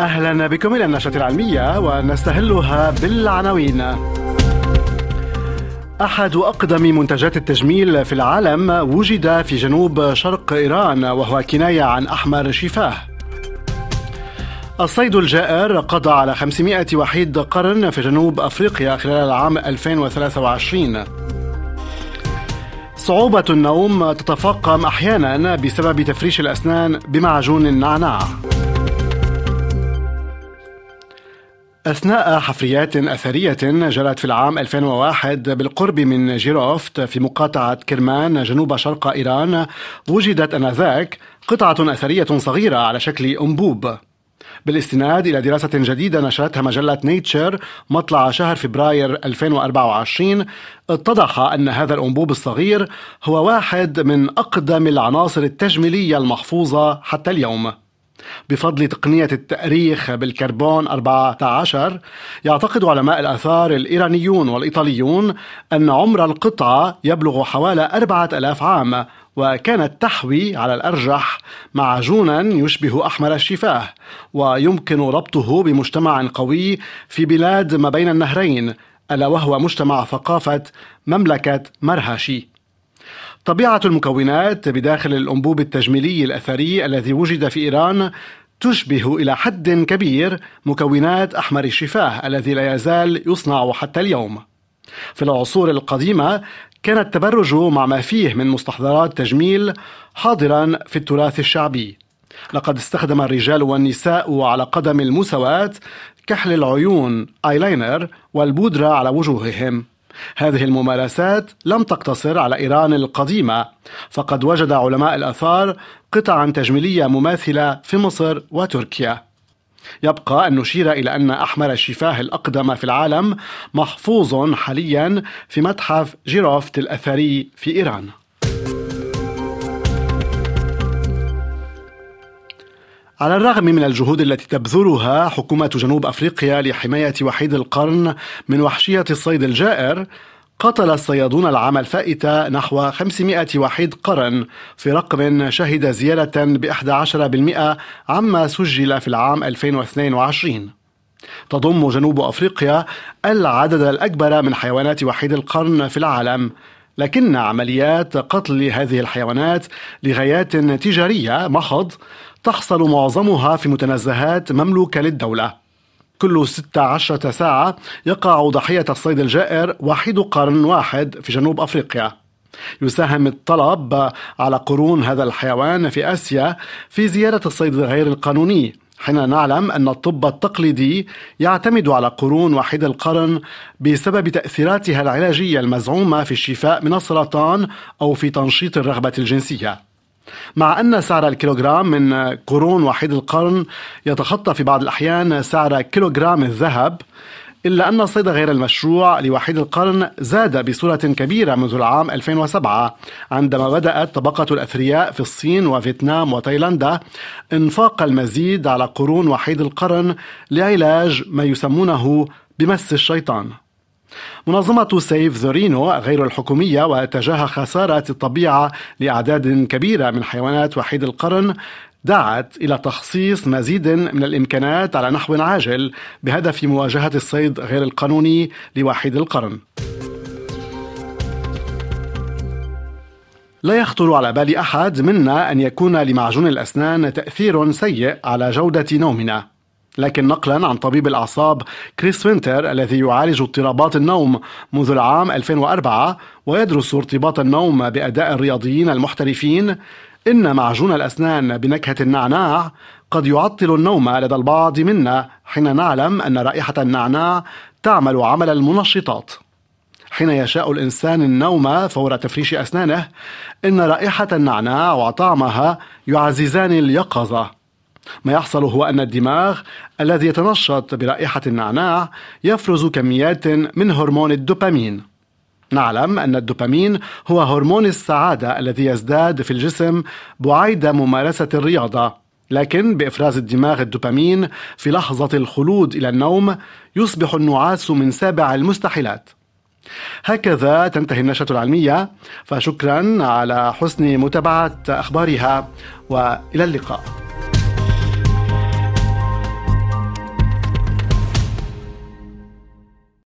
أهلا بكم إلى النشرة العلمية ونستهلها بالعناوين. أحد أقدم منتجات التجميل في العالم وجد في جنوب شرق إيران وهو كناية عن أحمر شفاه. الصيد الجائر قضى على 500 وحيد قرن في جنوب أفريقيا خلال العام 2023 صعوبة النوم تتفاقم أحيانا بسبب تفريش الأسنان بمعجون النعناع أثناء حفريات أثرية جرت في العام 2001 بالقرب من جيروفت في مقاطعة كرمان جنوب شرق إيران وجدت أنذاك قطعة أثرية صغيرة على شكل أنبوب. بالاستناد إلى دراسة جديدة نشرتها مجلة نيتشر مطلع شهر فبراير 2024 اتضح أن هذا الأنبوب الصغير هو واحد من أقدم العناصر التجميلية المحفوظة حتى اليوم. بفضل تقنية التأريخ بالكربون 14 يعتقد علماء الآثار الإيرانيون والإيطاليون أن عمر القطعة يبلغ حوالي 4000 عام وكانت تحوي على الأرجح معجونا يشبه أحمر الشفاه ويمكن ربطه بمجتمع قوي في بلاد ما بين النهرين ألا وهو مجتمع ثقافة مملكة مرهشي. طبيعة المكونات بداخل الأنبوب التجميلي الأثري الذي وجد في إيران تشبه إلى حد كبير مكونات أحمر الشفاه الذي لا يزال يصنع حتى اليوم. في العصور القديمة كان التبرج مع ما فيه من مستحضرات تجميل حاضرا في التراث الشعبي. لقد استخدم الرجال والنساء على قدم المساواة كحل العيون ايلاينر والبودرة على وجوههم. هذه الممارسات لم تقتصر على إيران القديمة فقد وجد علماء الآثار قطعا تجميلية مماثلة في مصر وتركيا. يبقى أن نشير إلى أن أحمر الشفاه الأقدم في العالم محفوظ حاليا في متحف جيروفت الأثري في إيران. على الرغم من الجهود التي تبذلها حكومة جنوب أفريقيا لحماية وحيد القرن من وحشية الصيد الجائر قتل الصيادون العام الفائت نحو 500 وحيد قرن في رقم شهد زيادة ب 11% عما سجل في العام 2022 تضم جنوب أفريقيا العدد الأكبر من حيوانات وحيد القرن في العالم. لكن عمليات قتل هذه الحيوانات لغايات تجارية محض تحصل معظمها في متنزهات مملوكة للدولة. كل 16 ساعة يقع ضحية الصيد الجائر وحيد قرن واحد في جنوب أفريقيا. يساهم الطلب على قرون هذا الحيوان في آسيا في زيادة الصيد غير القانوني حين نعلم أن الطب التقليدي يعتمد على قرون وحيد القرن بسبب تأثيراتها العلاجية المزعومة في الشفاء من السرطان أو في تنشيط الرغبة الجنسية. مع أن سعر الكيلوغرام من قرون وحيد القرن يتخطى في بعض الأحيان سعر كيلوغرام الذهب إلا أن الصيد غير المشروع لوحيد القرن زاد بصورة كبيرة منذ العام 2007 عندما بدأت طبقة الأثرياء في الصين وفيتنام وتايلاندا إنفاق المزيد على قرون وحيد القرن لعلاج ما يسمونه بمس الشيطان. منظمة سيف ذورينو غير الحكومية وتجاه خسارة الطبيعة لأعداد كبيرة من حيوانات وحيد القرن دعت إلى تخصيص مزيد من الإمكانات على نحو عاجل بهدف مواجهة الصيد غير القانوني لوحيد القرن. لا يخطر على بال أحد منا أن يكون لمعجون الأسنان تأثير سيء على جودة نومنا. لكن نقلا عن طبيب الأعصاب كريس وينتر الذي يعالج اضطرابات النوم منذ العام 2004 ويدرس ارتباط النوم بأداء الرياضيين المحترفين إن معجون الأسنان بنكهة النعناع قد يعطل النوم لدى البعض منا حين نعلم أن رائحة النعناع تعمل عمل المنشطات. حين يشاء الإنسان النوم فور تفريش أسنانه إن رائحة النعناع وطعمها يعززان اليقظة. ما يحصل هو أن الدماغ الذي يتنشط برائحة النعناع يفرز كميات من هرمون الدوبامين. نعلم أن الدوبامين هو هرمون السعادة الذي يزداد في الجسم بعيد ممارسة الرياضة. لكن بإفراز الدماغ الدوبامين في لحظة الخلود إلى النوم يصبح النعاس من سابع المستحيلات. هكذا تنتهي النشرة العلمية فشكرا على حسن متابعة أخبارها وإلى اللقاء.